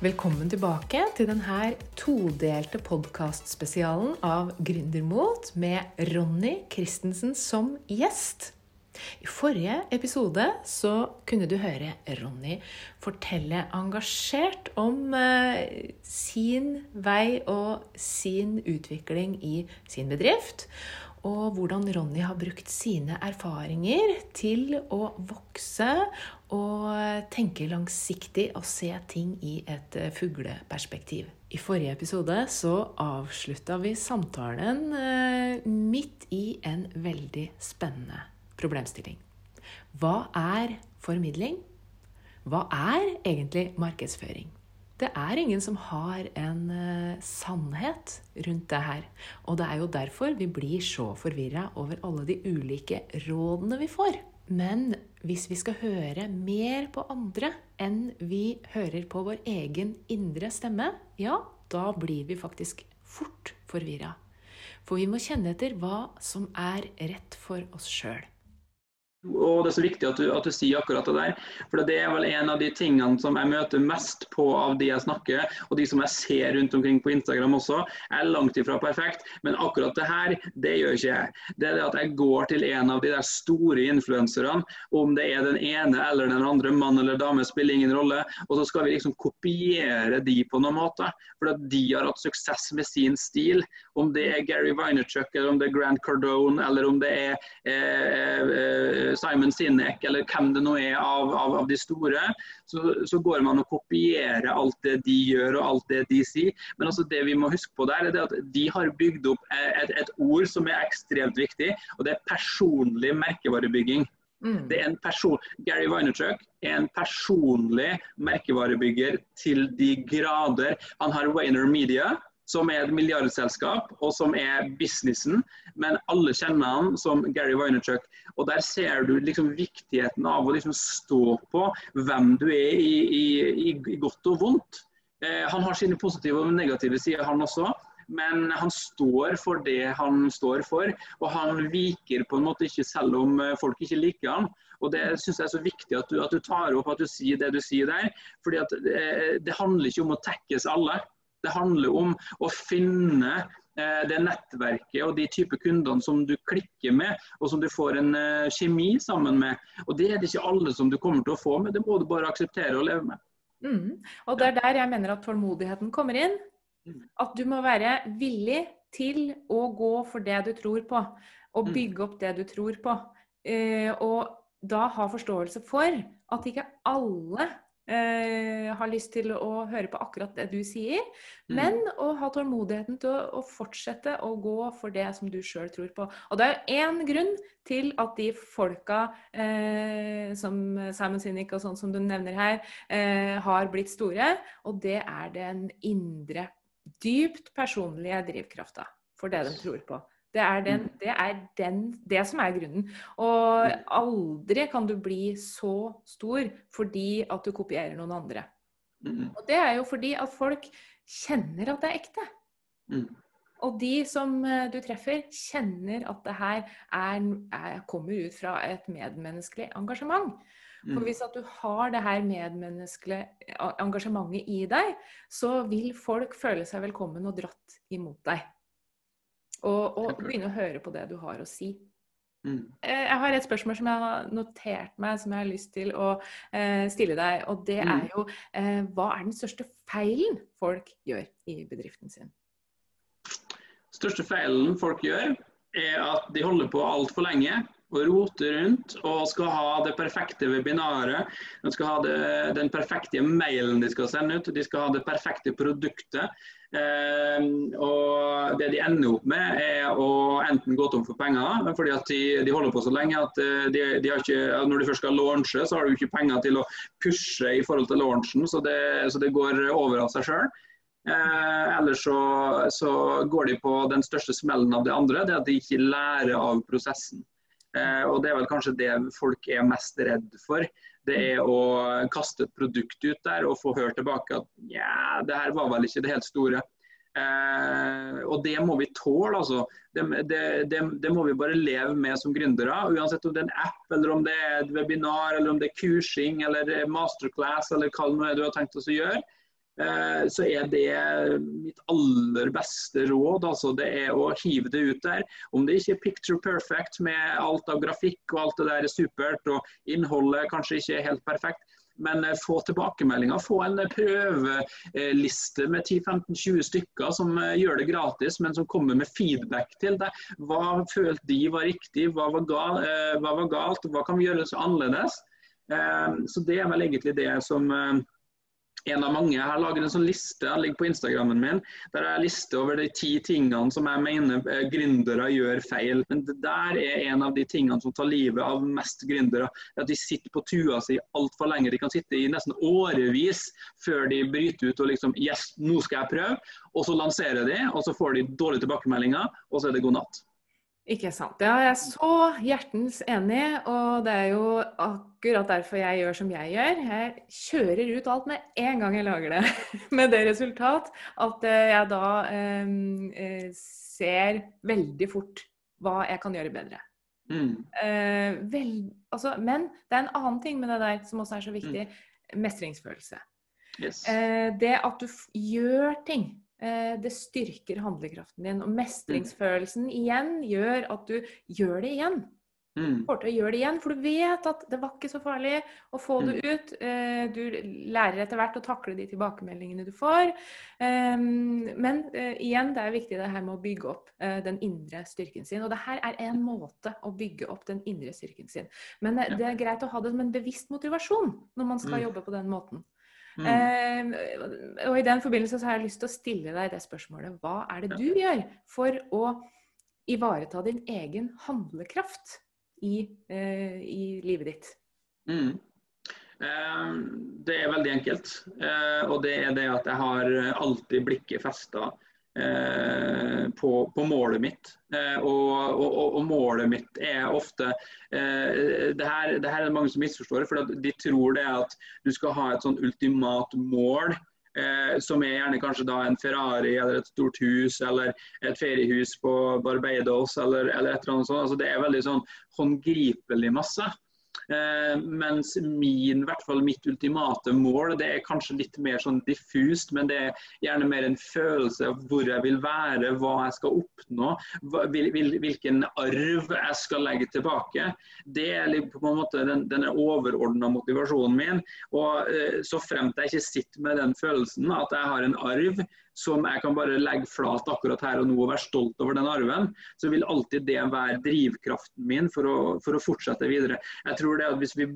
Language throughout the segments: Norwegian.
Velkommen tilbake til denne todelte podkastspesialen av Gründermot med Ronny Christensen som gjest. I forrige episode så kunne du høre Ronny fortelle engasjert om eh, sin vei og sin utvikling i sin bedrift og hvordan Ronny har brukt sine erfaringer til å vokse og tenke langsiktig og se ting i et eh, fugleperspektiv. I forrige episode så avslutta vi samtalen eh, midt i en veldig spennende problemstilling. Hva er formidling? Hva er egentlig markedsføring? Det er ingen som har en uh, sannhet rundt det her. Og det er jo derfor vi blir så forvirra over alle de ulike rådene vi får. Men hvis vi skal høre mer på andre enn vi hører på vår egen indre stemme, ja, da blir vi faktisk fort forvirra. For vi må kjenne etter hva som er rett for oss sjøl. Og Det er så viktig at du, at du, sier akkurat det der. For Det er vel en av de tingene som jeg møter mest på av de jeg snakker, og de som jeg ser rundt omkring på Instagram også. Er langt ifra perfekt, men akkurat det her, det gjør ikke jeg. Det er det at jeg går til en av de der store influenserne, om det er den ene eller den andre, mann eller dame, spiller ingen rolle. Og så skal vi liksom kopiere de på noen måte. For at de har hatt suksess med sin stil. Om det er Gary Vaynerchuk, eller om det er Grant Cardone, eller om det er eh, eh, Simon Sinek eller hvem det nå er av, av, av de store, så, så, går man og kopierer alt det de gjør og alt det de sier. Men altså det vi må huske på der, er at de har bygd opp et, et ord som er ekstremt viktig, og det er personlig merkevarebygging. Mm. Det er en person, Gary Vaynerchuk er en personlig merkevarebygger til de grader. Han har Wayner Media, som er et milliardselskap, og som er businessen. Men alle kjenner han som Gary Vaynerchuk. Og der ser du liksom viktigheten av å liksom stå på hvem du er i, i, i, godt og vondt. Eh, han har sine positive og negative sider, han også. Men han står for det han står for, og han viker på en måte ikke selv om eh, folk ikke liker han. Og Det synes jeg er så viktig at du, at du tar opp at du sier det du sier der. fordi at eh, det handler ikke om å tekkes alle. Det handler om å finne eh, det nettverket og de type kundene som du klikker med, og som du får en eh, kjemi sammen med. Og Det er det ikke alle som du kommer til å få med, det må du bare akseptere og leve med. Mm. Og Det er der jeg mener at tålmodigheten kommer inn. Mm. At du må være villig til å gå for det du tror på, og mm. bygge opp det du tror på. Eh, og da ha forståelse for at ikke alle eh, har lyst til å høre på akkurat det du sier, mm. men å ha tålmodigheten til å, å, fortsette å gå for det som du sjøl tror på. Og det er én grunn til at de folka eh, som Simon Sinek og sånn som du nevner her, eh, har blitt store, og det er den indre, dypt personlige drivkrafta for det de tror på. Det er, den, mm. det er den, det som er grunnen. Og mm. aldri kan du bli så stor fordi at du kopierer noen andre. Mm. Og det er jo fordi at folk kjenner at det er ekte. Og de som eh, du treffer, kjenner at det her er, er, kommer ut fra et medmenneskelig engasjement. For hvis at du har det her medmenneskelige engasjementet i deg, så vil folk føle seg velkommen og dratt imot deg. Og, og begynne å høre på det du har å si. Mm. Eh, jeg har et spørsmål som jeg har notert meg, som jeg har lyst til å eh, stille deg. Og det mm. er jo eh, hva er den største feilen folk gjør i bedriften sin? største feilen folk gjør, er at de holder på altfor lenge og roter rundt og skal ha det perfekte webinaret. De skal ha det, den perfekte mailen de skal sende ut, de skal ha det perfekte produktet. Eh, og Det de ender opp med, er å enten gå tom for penger, fordi at de, de holder på så lenge at eh, de, de ikke, når de først skal launche, så har du ikke penger til å pushe i forhold til launchen, så det, så det går over av seg sjøl. Eh, ellers så, så, går de på den største smellen av det andre, det at de ikke lærer av prosessen. Eh, og Det er vel kanskje det folk er mest redd for det er å kaste et produkt ut der og få hørt tilbake at ja, det her var vel ikke det helt store. Eh, og det må vi tåle, altså. Det, det, det, det, må vi bare leve med som gründere. Uansett om det er en app, eller om det er et webinar, eller om det er kursing, eller masterclass, eller hva det nå er du har tenkt oss å gjøre. Eh, så er det mitt aller beste råd. altså Det er å hive det ut der. Om det ikke er picture perfect med alt av grafikk og alt det der er supert, og innholdet kanskje ikke er helt perfekt, men eh, få tilbakemeldinger. Få en prøveliste med 10-15-20 stykker som eh, gjør det gratis, men som kommer med feedback til deg. Hva følte de var riktig, hva var, gal, eh, hva var galt, hva kan vi gjøre så annerledes? Så Det er vel egentlig det som en av mange. Jeg har laget en sånn liste jeg ligger på Instagrammen min, der jeg lister over de ti tingene som jeg mener eh, gründere gjør feil. Men det der er en av de tingene som tar livet av mest gründere. At de sitter på tua si altfor lenge. De kan sitte i nesten årevis før de bryter ut og liksom Yes, nå skal jeg prøve. Og så lanserer de, og så får de dårlige tilbakemeldinger, og så er det god natt. Ikke sant. Ja, jeg er så hjertens enig, og det er jo akkurat derfor jeg gjør som jeg gjør. Jeg kjører ut alt med en gang jeg lager det, med det resultat at eh, jeg da eh, ser veldig fort hva jeg kan gjøre bedre. Mm. Eh, vel, altså, men det er en annen ting med det der som også er så viktig. Mm. Mestringsfølelse. Yes. Eh, det at du gjør ting det styrker handlekraften din. Og mestringsfølelsen igjen gjør at du gjør det igjen. Mm. Får til å gjøre det igjen, For du vet at det var ikke så farlig å få det mm. ut. Eh, du lærer etter hvert å takle de tilbakemeldingene du får. Ehm, men eh, igjen, det er viktig det her med å bygge opp den indre styrken sin. Og det her er en måte å bygge opp den indre styrken sin. Men det er greit å ha det som en bevisst motivasjon når man skal mm. jobbe på den måten. Mm. Eh, og I den forbindelse så har jeg lyst til å stille deg det spørsmålet. Hva er det du gjør for å ivareta din egen handlekraft i, eh, i livet ditt? Mm. Eh, det er veldig enkelt. Eh, og det er det at jeg har alltid blikket festa på, på, målet mitt. Eh, og, og, og, målet mitt er ofte eh, det her, det her er det mange som misforstår. for De tror det at du skal ha et sånn ultimat mål. Eh, som er gjerne kanskje da en Ferrari eller et stort hus eller et feriehus på Barbados eller, eller et eller annet sånt. Altså, det er veldig sånn håndgripelig masse. Eh, mens min, hvert fall mitt ultimate mål, det er kanskje litt mer sånn diffust, men det er gjerne mer en følelse av hvor jeg vil være, hva jeg skal oppnå, hvilken arv jeg skal legge tilbake. Det er på en måte den, den overordna motivasjonen min. Og eh, så fremt jeg ikke sitter med den følelsen at jeg har en arv som jeg kan bare legge flat akkurat her og nå og være stolt over den arven, så vil alltid det være drivkraften min for å, for å fortsette videre. Jeg tror det at hvis vi,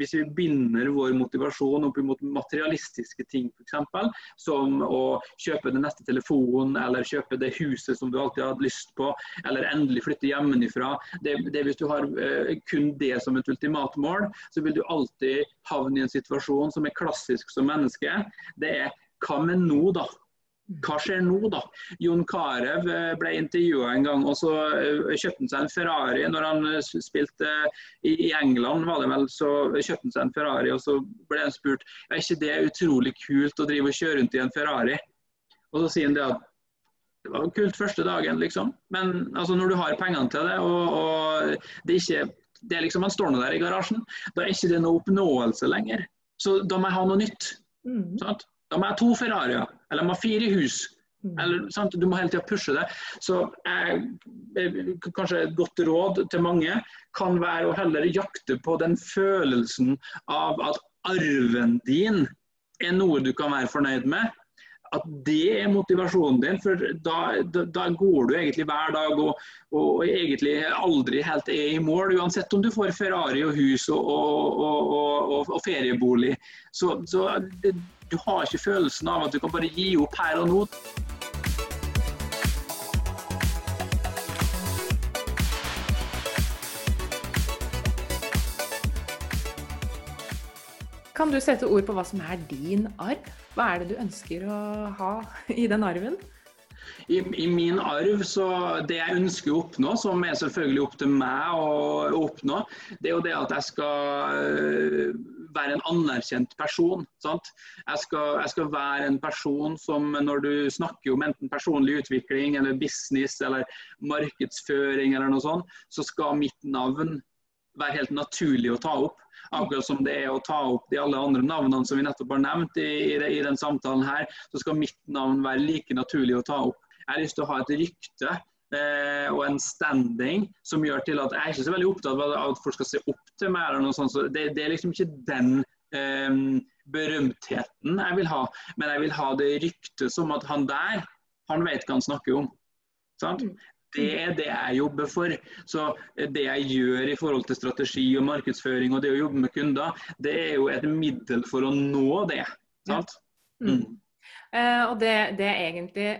hvis vi binder vår motivasjon opp mot materialistiske ting, f.eks., som å kjøpe den neste telefonen eller kjøpe det huset som du alltid har hatt lyst på, eller endelig flytte hjemmefra, det, det Hvis du har uh, kun det som et ultimatmål, så vil du alltid havne i en situasjon som er klassisk som menneske. Det er hva med nå, da? Hva skjer nå, da? Jon Carew eh, ble intervjua en gang, og så eh, kjøpte han seg en Ferrari. Når han eh, spilte i England, var det vel, så kjøpte han seg en Ferrari, og så ble han spurt er ikke det utrolig kult å drive og kjøre rundt i en Ferrari. Og så sier han det at det var kult første dagen, liksom. Men altså, når du har pengene til det, og, og det er ikke det er liksom, Han står nå der i garasjen. Da er ikke det noe oppnåelse lenger. Så da må jeg ha noe nytt. Mm. Da må jeg ha to Ferrarier, eller de har fire hus. Mm. Eller, sant? Du må hele tida pushe det. Så jeg, kanskje et godt råd til mange kan være å heller jakte på den følelsen av at arven din er noe du kan være fornøyd med. At det er motivasjonen din. For da, da, da går du egentlig hver dag og, og, og, egentlig aldri helt er i mål. Uansett om du får Ferrari og hus og, og feriebolig. Så, så det, du har ikke følelsen av at du kan bare gi opp her og nå. Kan du sette ord på hva som er din arv? Hva er det du ønsker å ha i den arven? I, I, min arv, så det jeg ønsker å oppnå, som er selvfølgelig opp til meg å oppnå, det er jo det at jeg skal være en anerkjent person. Jeg skal, jeg, skal, være en person som når du snakker om enten personlig utvikling eller business eller markedsføring eller noe sånt, så skal mitt navn være helt naturlig å ta opp. Akkurat som det er å ta opp de alle andre navnene som vi nettopp har nevnt i, i, i den samtalen her, så skal mitt navn være like naturlig å ta opp. Jeg har lyst til å ha et rykte eh, og en standing som gjør til at jeg er ikke så veldig opptatt av at folk skal se opp til meg. eller noe sånt, så det, det er liksom ikke den eh, berømtheten jeg vil ha, men jeg vil ha det ryktet som at han der, han vet hva han snakker om. Sant? Mm. Det er det jeg jobber for. Så Det jeg gjør i forhold til strategi og markedsføring og det å jobbe med kunder, det er jo et middel for å nå det. Sant? Mm. Mm. Uh, og det, det er egentlig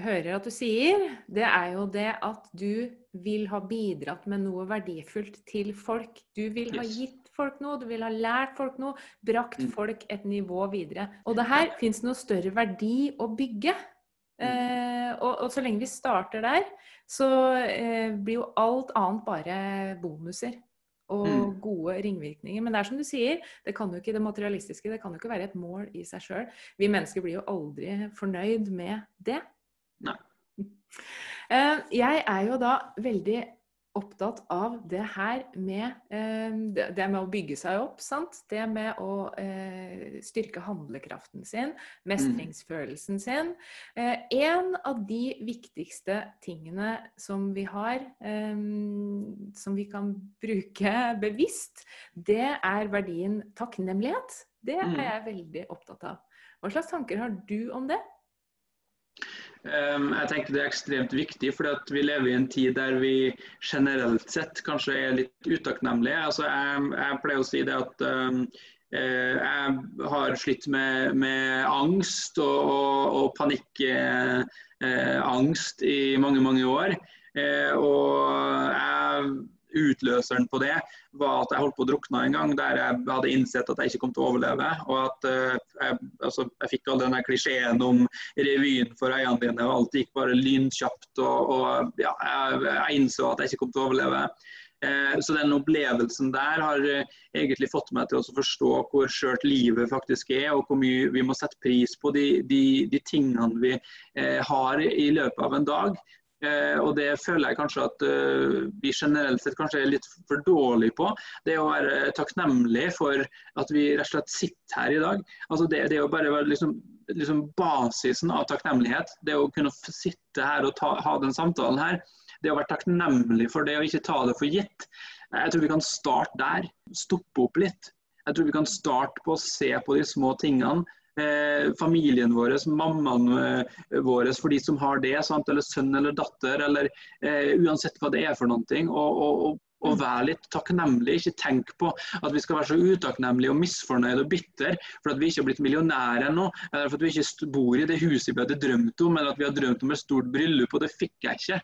hører at du sier, det er jo det at du vil ha bidratt med noe verdifullt til folk. Du vil ha gitt folk noe, du vil ha lært folk noe, brakt mm. folk et nivå videre. Og det her fins noe større verdi å bygge. Mm. Eh, og, og, så lenge vi starter der, så eh, blir jo alt annet bare bonuser og mm. gode ringvirkninger. Men det er som du sier, det kan jo ikke det materialistiske, det kan jo ikke være et mål i seg sjøl. Vi mennesker blir jo aldri fornøyd med det. Nei. Eh, jeg er jo da veldig opptatt av det her med eh, det med å bygge seg opp. sant? Det med å eh, styrke handlekraften sin, mestringsfølelsen sin. En av de viktigste tingene som vi har, som vi kan bruke bevisst, det er verdien takknemlighet. Det er mm. jeg veldig opptatt av. Hva slags tanker har du om det? Ehm, jeg tenker Det er ekstremt viktig, for vi lever i en tid der vi generelt sett kanskje er litt utakknemlige. Altså, jeg, jeg, pleier å si det at um, jeg har slitt med, med angst og, og, og panikkangst eh, i mange, mange år. Eh, og jeg utløseren på det var at jeg holdt på å drukne en gang, der jeg hadde innsett at jeg ikke kom til å overleve. Og at uh, jeg, altså, jeg, fikk all den klisjeen om revyen for øynene dine, og alt gikk bare lynkjapt. Og, og ja, jeg, jeg, innså at jeg ikke kom til å overleve. Uh, så den opplevelsen der har uh, egentlig fått meg til å forstå hvor skjørt livet faktisk er, og hvor mye vi må sette pris på de, de, de tingene vi har i løpet av en dag. Eh, og det føler jeg kanskje at eh, vi generelt sett kanskje er litt for dårlige på. Det å være takknemlig for at vi rett og slett sitter her i dag. Altså det, det å bare være liksom, liksom basisen av takknemlighet. Det å kunne sitte her og ta, ha den samtalen her. Det å være takknemlig for det og ikke ta det for gitt. Jeg tror vi kan starte der. Stoppe opp litt. Jeg tror vi kan starte på å se på de små tingene familien vår, mammaen eh, vår, for de som har det, sant? eller sønn eller datter, eller eh, uansett hva det er for noe. Og, og, og være litt takknemlig. Ikke tenk på at vi skal være så utakknemlige og misfornøyde og bitter for at vi ikke har blitt millionærer ennå, eller for at vi ikke bor i det huset vi hadde drømt om, eller at vi har drømt om et stort bryllup, og det fikk jeg ikke.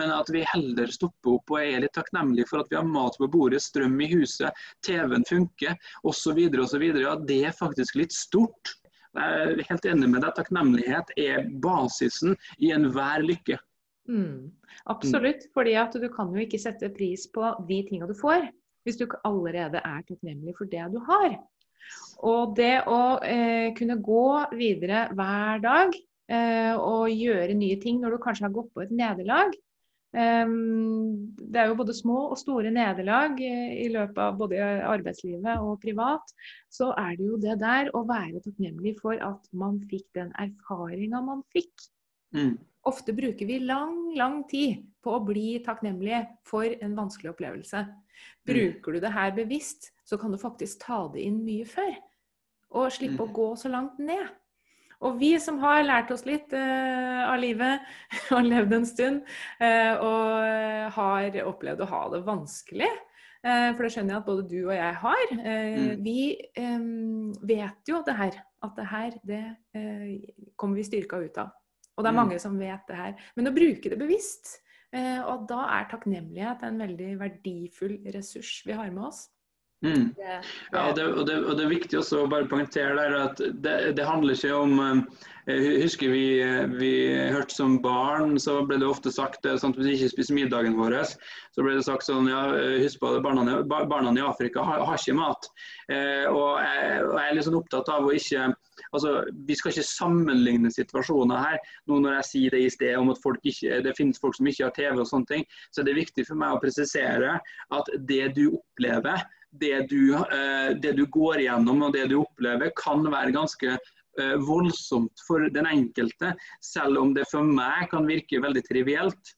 Men at vi heller stopper opp og er litt takknemlige for at vi har mat på bordet, strøm i huset, TV-en funker, osv. osv. Ja, det er faktisk litt stort. Jeg er helt enig med deg. Takknemlighet er basisen i enhver lykke. Mm, absolutt. fordi at du kan jo ikke sette pris på de tingene du får, hvis du ikke allerede er takknemlig for det du har. Og det å eh, kunne gå videre hver dag eh, og gjøre nye ting når du kanskje har gått på et nederlag, det er jo både små og store nederlag i løpet av både arbeidslivet og privat. Så er det jo det der å være takknemlig for at man fikk den erfaringa man fikk. Mm. Ofte bruker vi lang, lang tid på å bli takknemlige for en vanskelig opplevelse. Mm. Bruker du det her bevisst, så kan du faktisk ta det inn mye før. Og slippe mm. å gå så langt ned. Og vi som har lært oss litt eh, av livet og levd en stund, eh, og har opplevd å ha det vanskelig, eh, for det skjønner jeg at både du og jeg har, mm. vi vet jo det her. At det her, det kommer vi styrka ut av. Og det er mm. mange som vet det her. Men å bruke det bevisst, og da er takknemlighet en veldig verdifull ressurs vi har med oss. Mm. Ja, og det, og, det, og det, er viktig også å bare poengtere der at det, det handler ikke om eh, jeg husker vi, vi hørte som barn, så ble det ofte sagt sånn at hvis vi ikke spiser middagen vår, så ble det sagt sånn ja, husk på det, barna, barna i Afrika har, har ikke mat. Eh, og, jeg, og, jeg, er litt sånn opptatt av å ikke altså, Vi skal ikke sammenligne situasjoner her. Nå når jeg sier det i sted om at ikke, det finnes folk som ikke har TV og sånne ting, så er det viktig for meg å presisere at det du opplever det du, eh, det du går igjennom og det du opplever, kan være ganske eh, voldsomt for den enkelte. Selv om det for meg kan virke veldig trivielt,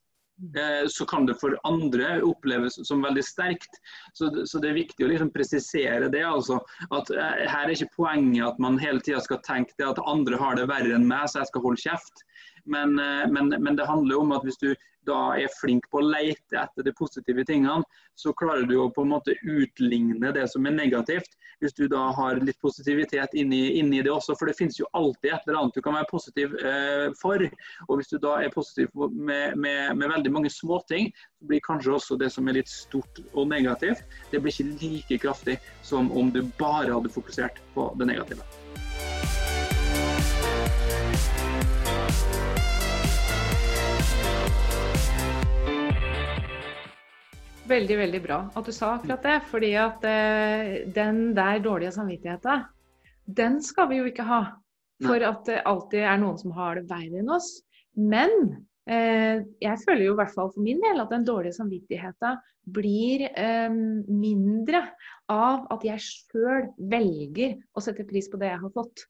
eh, så kan det for andre oppleves som veldig sterkt. Så, så det er viktig å liksom presisere det. altså, at Her er ikke poenget at man hele tida skal tenke det at andre har det verre enn meg, så jeg skal holde kjeft. Men, men, men det handler om at hvis du da er flink på å leite etter de positive tingene, så klarer du å på en måte utligne det som er negativt. Hvis du da har litt positivitet inni, inni det også. For det finnes jo alltid et eller annet du kan være positiv eh, for. Og hvis du da er positiv med, med, med veldig mange småting, blir kanskje også det som er litt stort og negativt, det blir ikke like kraftig som om du bare hadde fokusert på det negative. Veldig, veldig bra at du sa akkurat det. Fordi at eh, den der dårlige samvittigheten, den skal vi jo ikke ha. For at det alltid er noen som har det verre enn oss. Men eh, jeg føler jo i hvert fall for min del at den dårlige samvittigheten blir eh, mindre av at jeg sjøl velger å sette pris på det jeg har fått.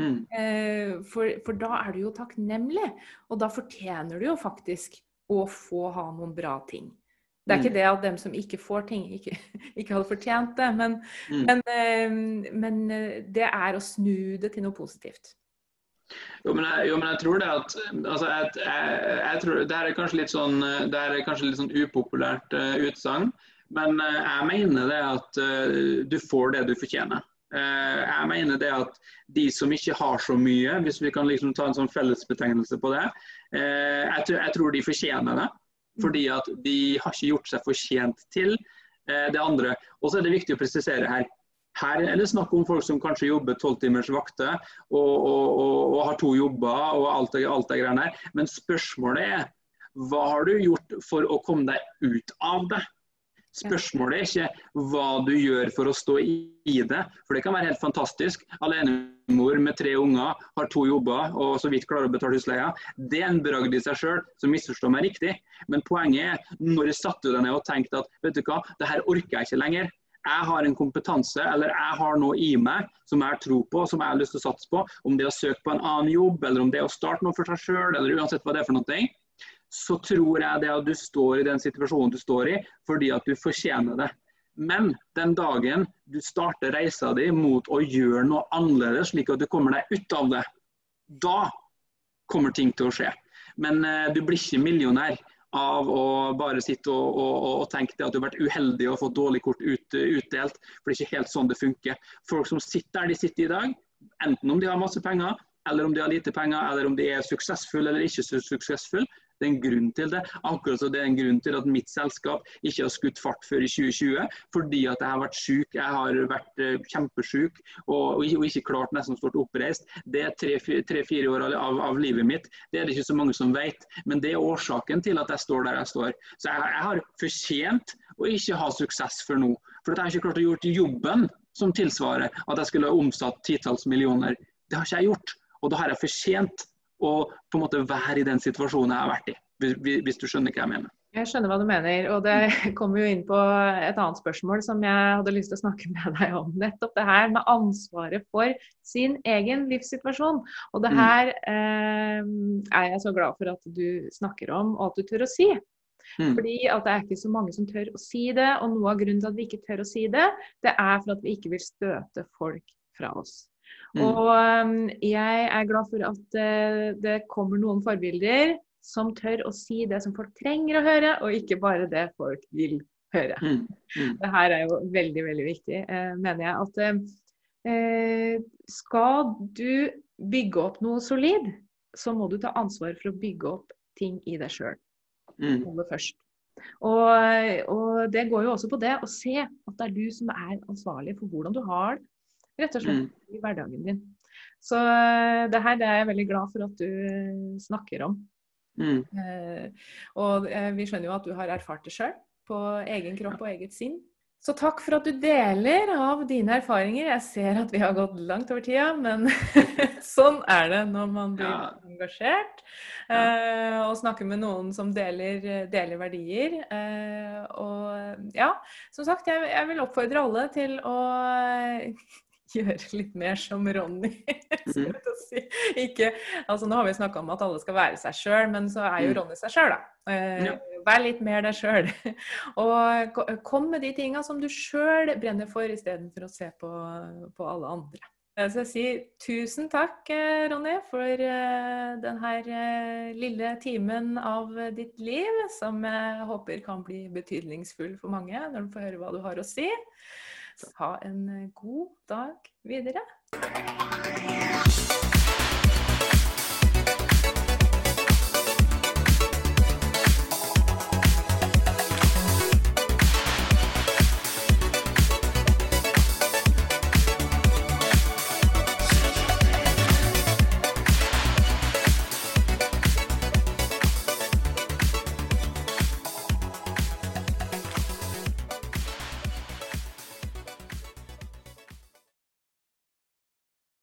Mm. Eh, for, for da er du jo takknemlig, og da fortjener du jo faktisk å få ha noen bra ting. Det er ikke mm. det at dem som ikke får ting, ikke, ikke hadde fortjent det. Men, mm. men, eh, men, eh, det er å snu det til noe positivt. Jo, men jeg, jo, men jeg tror det at altså, jeg, jeg, jeg, tror, Det er kanskje litt sånn, det er kanskje litt sånn upopulært uh, utsagn, men uh, jeg mener det at uh, du får det du fortjener. Jeg mener det at de som ikke har så mye, hvis vi kan liksom ta en sånn fellesbetegnelse på det, jeg, jeg tror de fortjener det. Fordi at de har ikke gjort seg fortjent til eh, det andre. Og så er det viktig å presisere her. Her er det snakk om folk som kanskje jobber tolvtimers vakter og, og, og, og, har to jobber og alt alt det greiene her. Men spørsmålet er hva har du gjort for å komme deg ut av det? Spørsmålet er ikke hva du gjør for å stå i det, for det kan være helt fantastisk. Alenemor med tre unger, har to jobber og så vidt klarer å betale husleia. Det er en bragd i seg sjøl, så misforstå meg riktig. Men poenget er, når satte du deg ned og tenkte at vet du hva, det her orker jeg ikke lenger. Jeg har en kompetanse eller jeg har noe i meg som jeg tror på, som jeg har lyst til å satse på. Om det er å søke på en annen jobb, eller om det er å starte noe for seg sjøl, eller uansett hva det er for noe så tror jeg det at du står i den situasjonen du står i, fordi at du fortjener det. Men den dagen du starter reisa di mot å gjøre noe annerledes, slik at du kommer deg ut av det, da kommer ting til å skje. Men eh, du blir ikke millionær av å bare sitte og, og, og tenke at du har vært uheldig og fått dårlig kort ut, utdelt. For det er ikke helt sånn det funker. Folk som sitter der de sitter i dag, enten om de har masse penger, eller om de har lite penger, eller om de er suksessfulle eller ikke suksessfulle, det er en grunn til det. Akkurat så det er en grunn til at mitt selskap ikke har skutt fart før i 2020. Fordi at jeg har vært syk. Jeg har vært kjempesjuk kjempesyk og, og, ikke klart nesten stort oppreist. Det er tre-fire år av, av, livet mitt. Det er det ikke så mange som vet. Men det er årsaken til at jeg står der jeg står. Så jeg, jeg har fortjent å ikke ha suksess før nå. For at jeg har ikke klart å gjort jobben som tilsvarer at jeg skulle ha omsatt titalls millioner. Det har ikke jeg gjort. Og da har jeg fortjent å på en måte være i den situasjonen jeg har vært i. Hvis du skjønner hva jeg mener. Jeg skjønner hva du mener. Og det kommer jo inn på et annet spørsmål som jeg hadde lyst til å snakke med deg om. Nettopp det her med ansvaret for sin egen livssituasjon. Og det mm. her eh, er jeg så glad for at du snakker om, og at du tør å si. Mm. Fordi at det er ikke så mange som tør å si det. Og noe av grunnen til at vi ikke tør å si det, det er for at vi ikke vil støte folk fra oss. Mm. Og um, jeg er glad for at uh, det kommer noen forbilder som tør å si det som folk trenger å høre, og ikke bare det folk vil høre. Mm. Mm. Det her er jo veldig, veldig viktig, uh, mener jeg. At uh, skal du bygge opp noe solid, så må du ta ansvar for å bygge opp ting i deg sjøl. Mm. først. Og, og, det går jo også på det å se at det er du som er ansvarlig for hvordan du har det rett og slett mm. i hverdagen din. Så eh, det her det er jeg veldig glad for at du eh, snakker om. Mm. Eh, og eh, vi skjønner jo at du har erfart det sjøl, på egen kropp og eget sinn. Så takk for at du deler av dine erfaringer. Jeg ser at vi har gått langt over tida, men sånn er det når man blir ja. engasjert. Ja. Eh, og snakker med noen som deler, deler verdier. Eh, og ja, som sagt, jeg, jeg vil oppfordre alle til å gjøre litt mer som Ronny. Mm. si. Ikke, altså nå har vi snakka om at alle skal være seg sjøl, men så er jo mm. Ronny seg sjøl, da. Eh, ja. Vær litt mer deg sjøl. og kom med de tinga som du sjøl brenner for, istedenfor å se på, på alle andre. Så jeg sier tusen takk, eh, Ronny, for uh, denne lille timen av ditt liv, som jeg håper kan bli betydningsfull for mange når de får høre hva du har å si. Ha en god dag videre.